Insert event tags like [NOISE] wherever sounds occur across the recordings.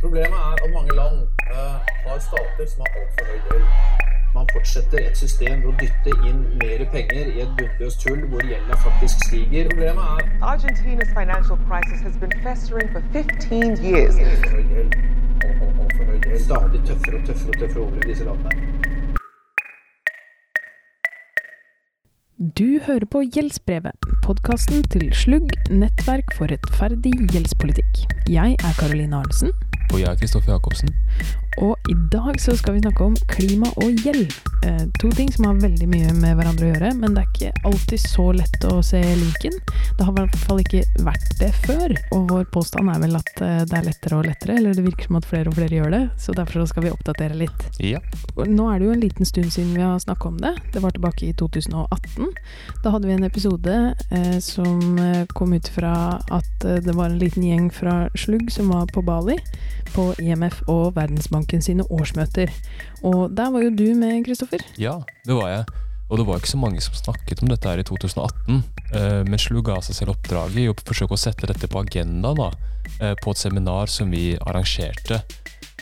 Problemet er at mange land uh, har stater som har altfor høy gjeld. Man fortsetter et system hvor å dytte inn mer penger i et bunnløst hull hvor gjelda faktisk stiger. Problemet er Argentina's financial crisis has been festering for 15 years. altfor høy gjeld. Alt, alt, alt for høy gjeld. Stadig tøffere og tøffere og tøffere over i disse landene. Du hører på Gjeldsbrevet, podkasten til Slugg, nettverk for rettferdig gjeldspolitikk. Jeg er Karoline Arnesen, Og jeg er Kristoffer Jacobsen. og i dag så skal vi snakke om klima og gjeld. Eh, to ting som har veldig mye med hverandre å gjøre, men det er ikke alltid så lett å se linken. Det har i hvert fall ikke vært det før, og vår påstand er vel at eh, det er lettere og lettere, eller det virker som at flere og flere gjør det, så derfor så skal vi oppdatere litt. Ja. Nå er det jo en liten stund siden vi har snakka om det. Det var tilbake i 2018. Da hadde vi en episode eh, som kom ut fra at det var en liten gjeng fra Slugg som var på Bali, på IMF og Verdensbanken sine årsmøter. Og der var jo du med, Kristoffer. ja, det var jeg. Og det var ikke så mange som snakket om dette her i 2018. eh, Men Slu ga seg selv oppdraget i å forsøke å sette dette på agendaen da, eh, på et seminar som vi arrangerte.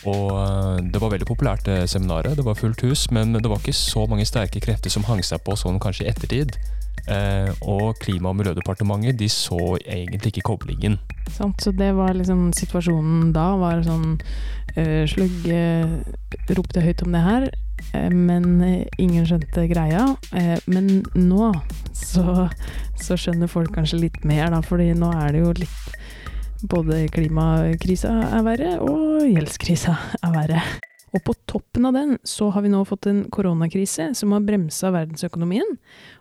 Og eh, det var veldig populært, det seminaret. Det var fullt hus, men det var ikke så mange sterke krefter som hang seg på sånn kanskje i ettertid. Eh, og Klima- og miljødepartementet de så egentlig ikke koblingen. Sant? Så det var liksom situasjonen da, var sånn uh, Slugg eh, ropte høyt om det her, eh, men eh, ingen skjønte greia. Eh, men nå så, så skjønner folk kanskje litt mer, da, fordi nå er det jo litt Både klimakrisa er verre, og gjeldskrisa er verre. Og på toppen av den så har vi nå fått en koronakrise som har bremsa verdensøkonomien.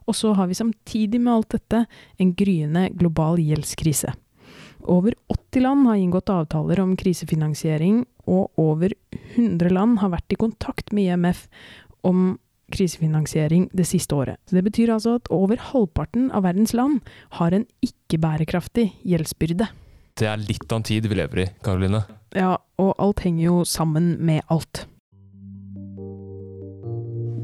Og så har vi samtidig med alt dette en gryende global gjeldskrise. Over 80 land har inngått avtaler om krisefinansiering, og over 100 land har vært i kontakt med IMF om krisefinansiering det siste året. Så Det betyr altså at over halvparten av verdens land har en ikke-bærekraftig gjeldsbyrde. Det er litt av en tid vi lever i, Karoline. Ja, og alt henger jo sammen med alt.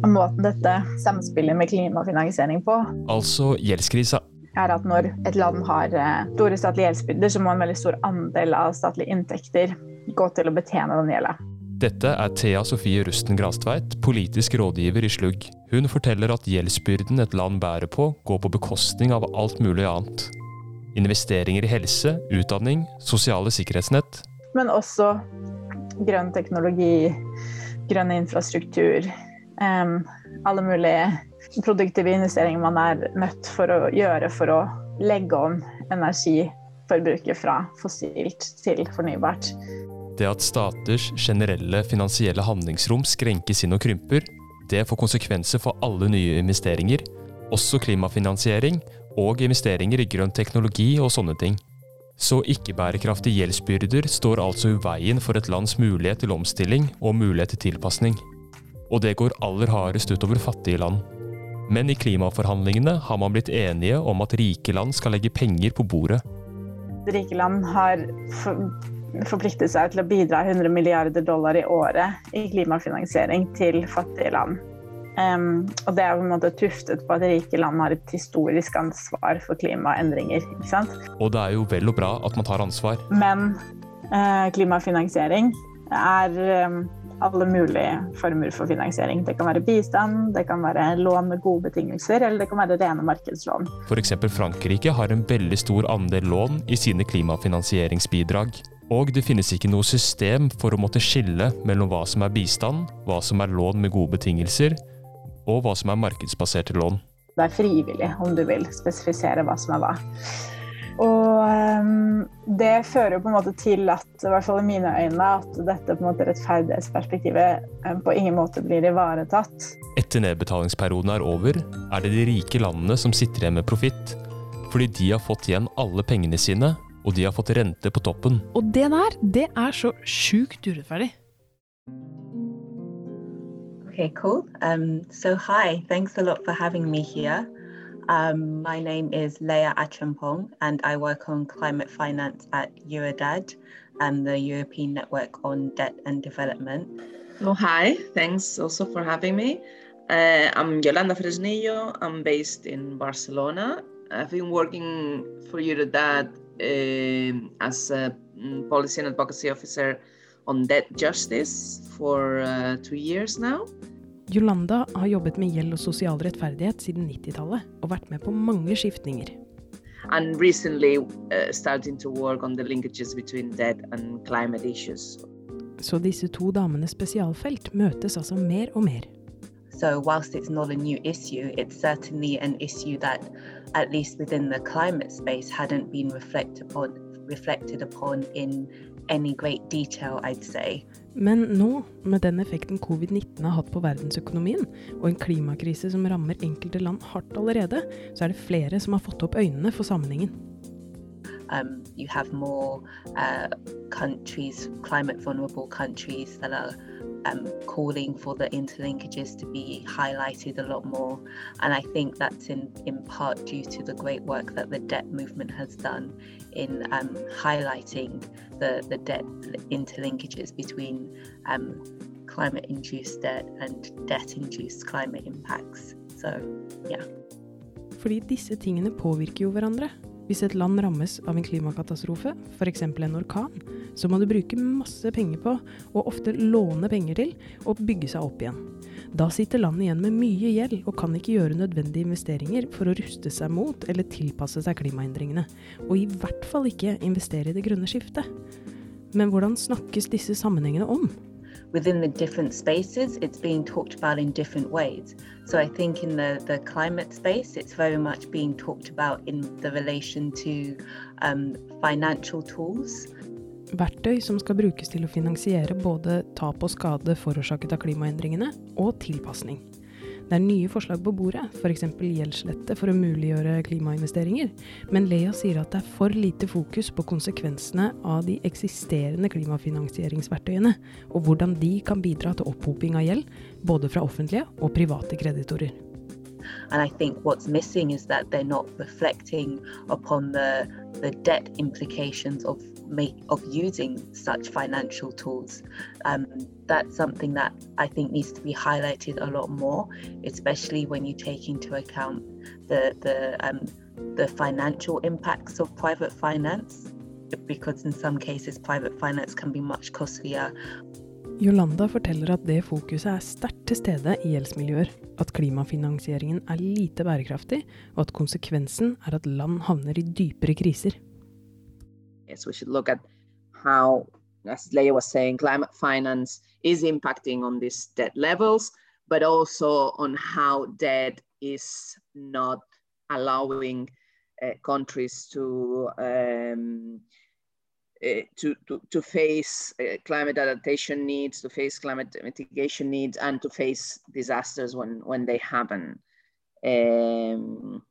Måten dette samspiller med klimafinansiering på, Altså gjeldskrisa. er at når et land har eh, store statlige gjeldsbyrder, så må en veldig stor andel av statlige inntekter gå til å betjene den gjelda. Dette er Thea Sofie Rusten Grastveit, politisk rådgiver i Slugg. Hun forteller at gjeldsbyrden et land bærer på, går på bekostning av alt mulig annet. Investeringer i helse, utdanning, sosiale sikkerhetsnett. Men også grønn teknologi, grønn infrastruktur, Um, alle mulige produktive investeringer man er nødt for å gjøre for å legge om energiforbruket fra fossilt til fornybart. Det at staters generelle finansielle handlingsrom skrenkes inn og krymper, det får konsekvenser for alle nye investeringer, også klimafinansiering og investeringer i grønn teknologi og sånne ting. Så ikke-bærekraftige gjeldsbyrder står altså i veien for et lands mulighet til omstilling og mulighet til tilpasning. Og det går aller hardest utover fattige land. Men i klimaforhandlingene har man blitt enige om at rike land skal legge penger på bordet. Rike land har for, forpliktet seg til å bidra 100 milliarder dollar i året i klimafinansiering til fattige land. Em, og det er på en måte tuftet på at rike land har et historisk ansvar for klimaendringer. Ikke sant? Og det er jo vel og bra at man tar ansvar. Men uh, klimafinansiering er um, alle mulige former for finansiering. Det kan være bistand, det kan være lån med gode betingelser, eller det kan være rene markedslån. F.eks. Frankrike har en veldig stor andel lån i sine klimafinansieringsbidrag. Og det finnes ikke noe system for å måtte skille mellom hva som er bistand, hva som er lån med gode betingelser, og hva som er markedsbaserte lån. Det er frivillig om du vil spesifisere hva som er hva. Og em, det fører jo på en måte til at, i hvert fall i mine øyne, at dette på en måte rettferdighetsperspektivet em, på ingen måte blir ivaretatt. Etter nedbetalingsperioden er over, er det de rike landene som sitter igjen med profitt. Fordi de har fått igjen alle pengene sine, og de har fått rente på toppen. Og det der, det er så sjukt urettferdig. Okay, cool. Um, so, hi, thanks a lot for having me here. Um, my name is Leia Achampong, and I work on climate finance at Eurodad and the European Network on Debt and Development. Oh, hi. Thanks also for having me. Uh, I'm Yolanda Fresnillo. I'm based in Barcelona. I've been working for Eurodad um as a mm, policy and advocacy officer on debt justice for uh, two years now. Yolanda har jobbet med gjeld og sosial rettferdighet siden 90-tallet og vært med på mange skiftninger. And recently uh, starting to work on the linkages between debt and climate issues. Så disse to damenes spesialfelt møtes altså mer og mer. So, whilst it's not a new issue, it's certainly an issue that, at least within the climate space, hadn't been reflected upon, reflected upon in any great detail, I'd say. Men nå, med den effekten covid-19 har hatt på verdensøkonomien, og en klimakrise som rammer enkelte land hardt allerede, så er det flere som har fått opp øynene for sammenhengen. Um, you have more uh, countries, climate vulnerable countries, that are um, calling for the interlinkages to be highlighted a lot more. And I think that's in, in part due to the great work that the debt movement has done in um, highlighting the, the debt interlinkages between um, climate induced debt and debt induced climate impacts. So, yeah. Fordi disse tingene påvirker jo hverandre. Hvis et land rammes av en klimakatastrofe, f.eks. en orkan, så må det bruke masse penger på, og ofte låne penger til, å bygge seg opp igjen. Da sitter landet igjen med mye gjeld og kan ikke gjøre nødvendige investeringer for å ruste seg mot eller tilpasse seg klimaendringene, og i hvert fall ikke investere i det grønne skiftet. Men hvordan snakkes disse sammenhengene om? Within the different spaces, it's being talked about in different ways. So I think in the, the climate space, it's very much being talked about in the relation to um, financial tools. Verktøy som skal brukes til å finansiere både tap og skade forårsaket av klimaendringene, og tilpasning. Det er nye forslag på bordet, f.eks. gjeldslette for å muliggjøre klimainvesteringer, men Lea sier at det er for lite fokus på konsekvensene av de eksisterende klimafinansieringsverktøyene, og hvordan de kan bidra til opphoping av gjeld, både fra offentlige og private kreditorer. And I think what's missing is that they're not reflecting upon the the debt implications of make of using such financial tools. Um, that's something that I think needs to be highlighted a lot more, especially when you take into account the the um, the financial impacts of private finance, because in some cases private finance can be much costlier Yolanda forteller at det fokuset er sterkt til stede i gjeldsmiljøer, at klimafinansieringen er lite bærekraftig, og at konsekvensen er at land havner i dypere kriser. Yes, we should look at how, as Leia was saying, climate finance is impacting on these debt levels, but also on how debt is not allowing uh, countries to um, uh, to, to, to face uh, climate adaptation needs, to face climate mitigation needs, and to face disasters when, when they happen. Um,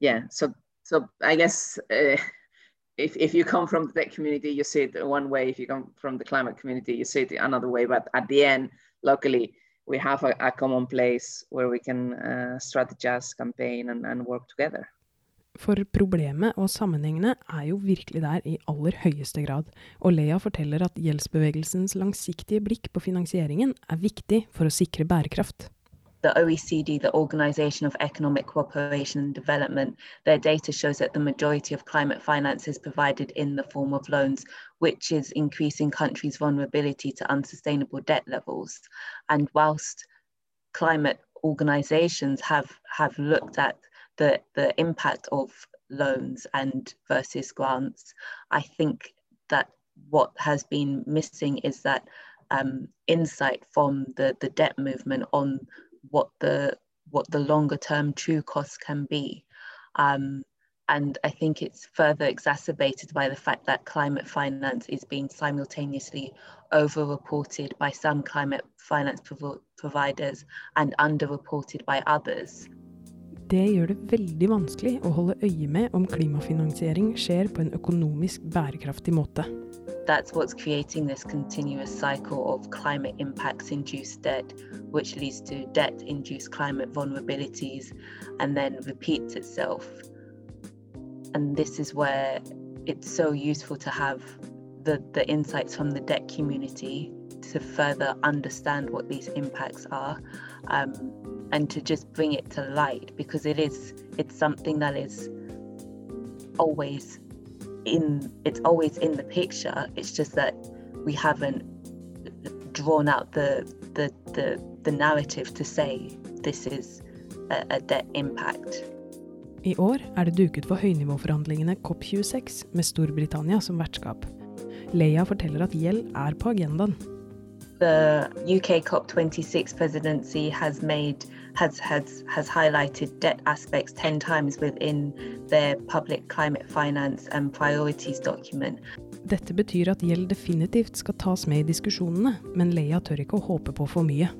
yeah, so so I guess uh, if, if you come from the tech community, you see it one way. If you come from the climate community, you see it another way. But at the end, luckily, we have a, a common place where we can uh, strategize, campaign, and, and work together. For problemet og sammenhengene er jo virkelig der i aller høyeste grad, og Lea forteller at gjeldsbevegelsens langsiktige blikk på finansieringen er viktig for å sikre bærekraft. The OECD, the Organization of Economic Cooperation and Development, their data shows that the majority of climate finance is provided in the form of loans, which is increasing countries' vulnerability to unsustainable debt levels. And whilst climate organizations have, have looked at the, the impact of loans and versus grants, I think that what has been missing is that um, insight from the, the debt movement on what the what the longer term true costs can be. Um, and I think it's further exacerbated by the fact that climate finance is being simultaneously overreported by some climate finance prov providers and underreported by others. Det gjør det veldig vanskelig å holde øye med om klimafinansiering skjer på en økonomisk bærekraftig måte. That's what's creating this continuous cycle of climate impacts induced debt, which leads to debt induced climate vulnerabilities and then repeats itself. And this is where it's so useful to have the, the insights from the debt community to further understand what these impacts are um, and to just bring it to light because it is it's something that is always in it's always in the picture it's just that we haven't drawn out the, the, the, the narrative to say this is a, a debt impact. I år er det duket for høynivåforhandlingene COP26 med Storbritannia som vertskap. Leia forteller at gjeld er på agendaen. The UK COP26 presidency has made has has has highlighted debt aspects 10 times within their public climate finance and priorities document. Dette betyr at gjeld definitivt skal tas med i diskusjonene, men Leia tør ikke å håpe på for mye.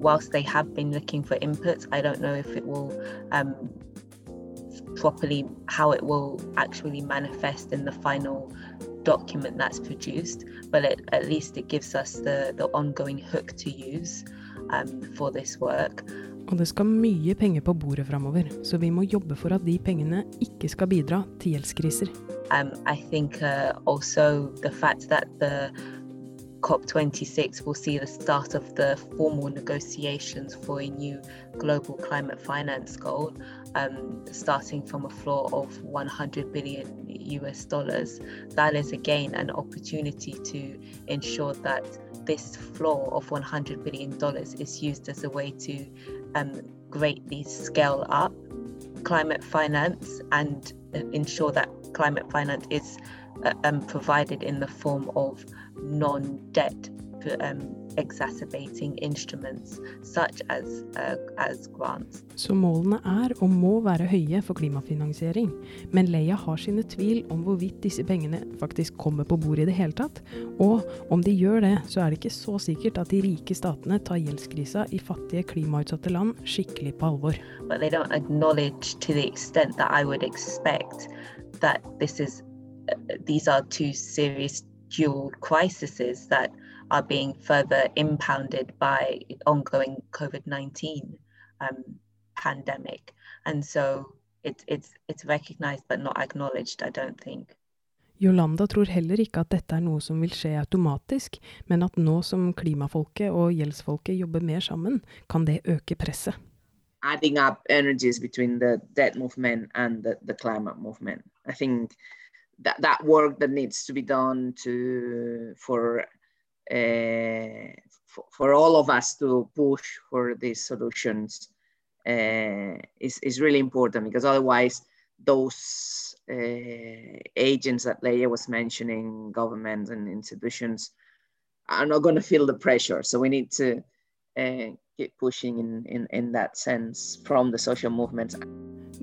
Whilst they have been looking for inputs, I don't know if it will um, properly how it will actually manifest in the final document that's produced, but it, at least it gives us the, the ongoing hook to use um, for this work. Og det skal mye penger på bordet framover, så vi må jobbe for at de pengene ikke skal bidra til gjeldskriser. Um, I think uh, also the fact that the COP26 will see the start of the formal negotiations for a new global climate finance goal, um, starting from a floor of 100 billion US dollars. That is again an opportunity to ensure that this floor of 100 billion dollars is used as a way to um, greatly scale up climate finance and uh, ensure that climate finance is uh, um, provided in the form of non-debt exacerbating instruments such as, uh, as grants. Så målene er og må være høye for klimafinansiering, men Leia har sine tvil om hvorvidt disse pengene faktisk kommer på bordet i det hele tatt, og om de gjør det, så er det ikke så sikkert at de rike statene tar gjeldskrisa i fattige klimautsatte land skikkelig på alvor. But they don't acknowledge to the extent that I would expect that this is uh, these are two serious dual crises that are being further impounded by ongoing COVID 19 um, pandemic. And so it, it's, it's recognized but not acknowledged, I don't think. Yolanda tror heller ikke at dette er noe som vil skje automatisk, men at nå som klimafolket og gjeldsfolket jobber mer sammen, kan det øke presset. Adding up energies between the debt movement and the, the climate movement. I think that, that work that needs to be done to for uh, for, all of us to push for these solutions uh, is, is really important because otherwise those uh, agents that Leia was mentioning, governments and institutions, are not going to feel the pressure. So we need to keep pushing in, in, in that sense from the social movements.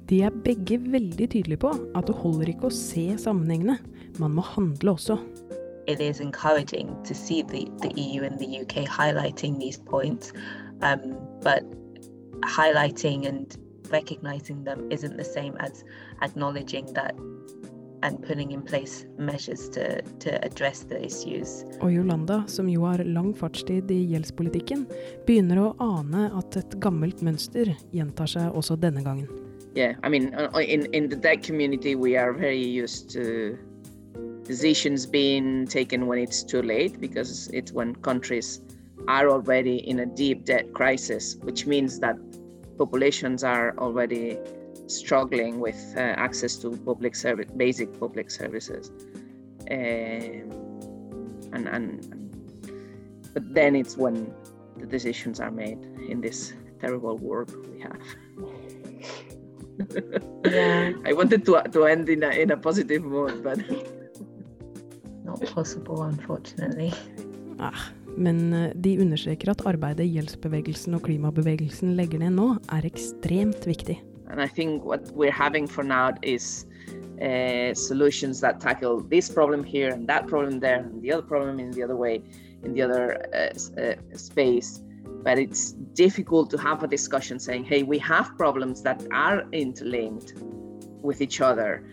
De er begge veldig tydelige på at det holder ikke å se sammenhengene, man må handle også. It is encouraging to see the, the EU and the UK highlighting these points, um, but highlighting and recognizing them isn't the same as acknowledging that and putting in place measures to, to address the issues. Og Yolanda, som jo har lang fartstid i gjeldspolitikken, begynner å ane at et gammelt mønster gjentar seg også denne gangen. Yeah, I mean, in, in the debt community, we are very used to decisions being taken when it's too late because it's when countries are already in a deep debt crisis, which means that populations are already struggling with uh, access to public service, basic public services. Um, and, and but then it's when the decisions are made in this terrible world we have. yeah. [LAUGHS] I wanted to to end in a in a positive mood, but [LAUGHS] not possible, unfortunately. Ah, men eh, de understreker at arbeidet gjeldsbevegelsen og klimabevegelsen legger ned nå, er ekstremt viktig. And I think what we're having for now is uh, solutions that tackle this problem here and that problem there and the other problem in the other way, in the other uh, uh, space. But it's difficult to have a discussion saying, hey, we have problems that are interlinked with each other.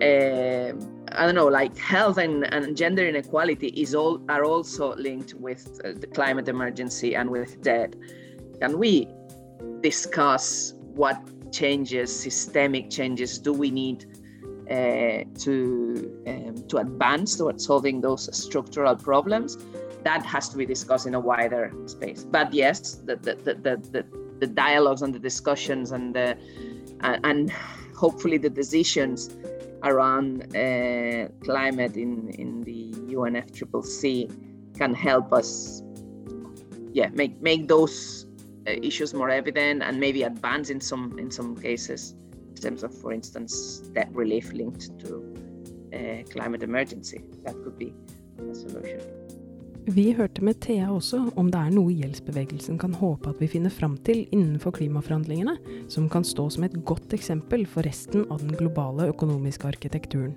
Uh, I don't know, like health and, and gender inequality is all are also linked with uh, the climate emergency and with debt. Can we discuss what changes, systemic changes, do we need uh, to um, to advance towards solving those structural problems? That has to be discussed in a wider space. But yes, the the, the, the, the dialogues and the discussions and the and hopefully the decisions around uh, climate in, in the UNFCCC can help us yeah make make those uh, issues more evident and maybe advance in some in some cases in terms of, for instance, debt relief linked to uh, climate emergency. That could be a solution. Vi hørte med Thea også om det er noe gjeldsbevegelsen kan håpe at vi finner fram til innenfor klimaforhandlingene, som kan stå som et godt eksempel for resten av den globale økonomiske arkitekturen.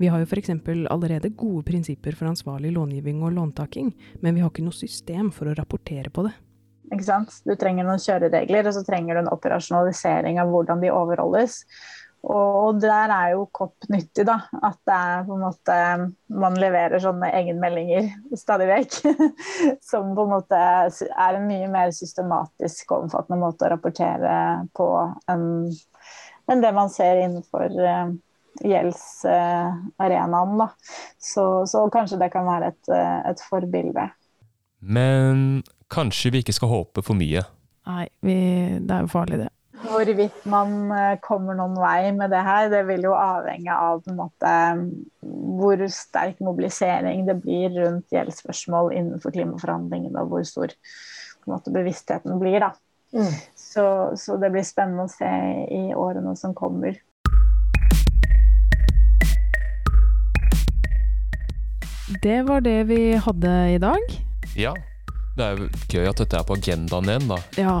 Vi har jo f.eks. allerede gode prinsipper for ansvarlig långiving og låntaking, men vi har ikke noe system for å rapportere på det. Ikke sant? Du trenger noen kjøreregler, og så trenger du en operasjonalisering av hvordan de overholdes. Og der er jo kopp nyttig, da. At det er på en måte Man leverer sånne egenmeldinger stadig vekk. [LAUGHS] Som på en måte er en mye mer systematisk og omfattende måte å rapportere på enn, enn det man ser innenfor uh, gjeldsarenaen. Uh, så, så, kanskje det kan være et, et forbilde. Men kanskje vi ikke skal håpe for mye? Nei, vi, det er jo farlig, det. Hvorvidt man eh, kommer noen vei med det her, det vil jo avhenge av på en måte, hvor sterk mobilisering det blir rundt gjeldsspørsmål innenfor klimaforhandlingene, og hvor stor måte, bevisstheten blir. Da. Mm. Så, så det blir spennende å se i årene som kommer. Det var det vi hadde i dag. Ja. Det er jo gøy at dette er på agendaen igjen, da. Ja,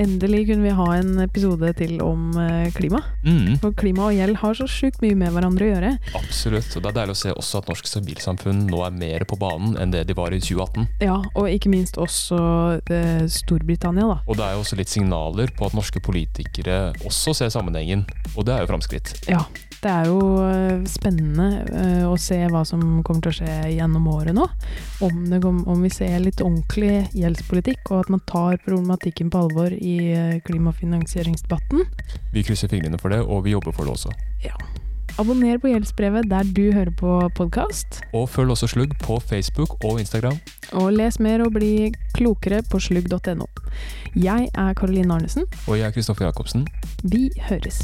endelig kunne vi ha en episode til om eh, klima. Mm. For klima og gjeld har så sjukt mye med hverandre å gjøre. Absolutt. Og det er deilig å se også at norsk sivilsamfunn nå er mer på banen enn det de var i 2018. Ja, og ikke minst også eh, Storbritannia, da. Og det er jo også litt signaler på at norske politikere også ser sammenhengen, og det er jo framskritt. Ja, det er jo eh, spennende uh, å se hva som kommer til å skje gjennom året nå. Om, det, om, vi ser litt ordentlig gjeldspolitikk, og at man tar problematikken på alvor i uh, klimafinansieringsdebatten. Vi krysser fingrene for det, og vi jobber for det også. Ja. Abonner på Gjeldsbrevet der du hører på podkast. Og følg også Slugg på Facebook og Instagram. Og les mer og bli klokere på slugg.no. Jeg er Karoline Arnesen. Og jeg er Kristoffer Jacobsen. Vi høres.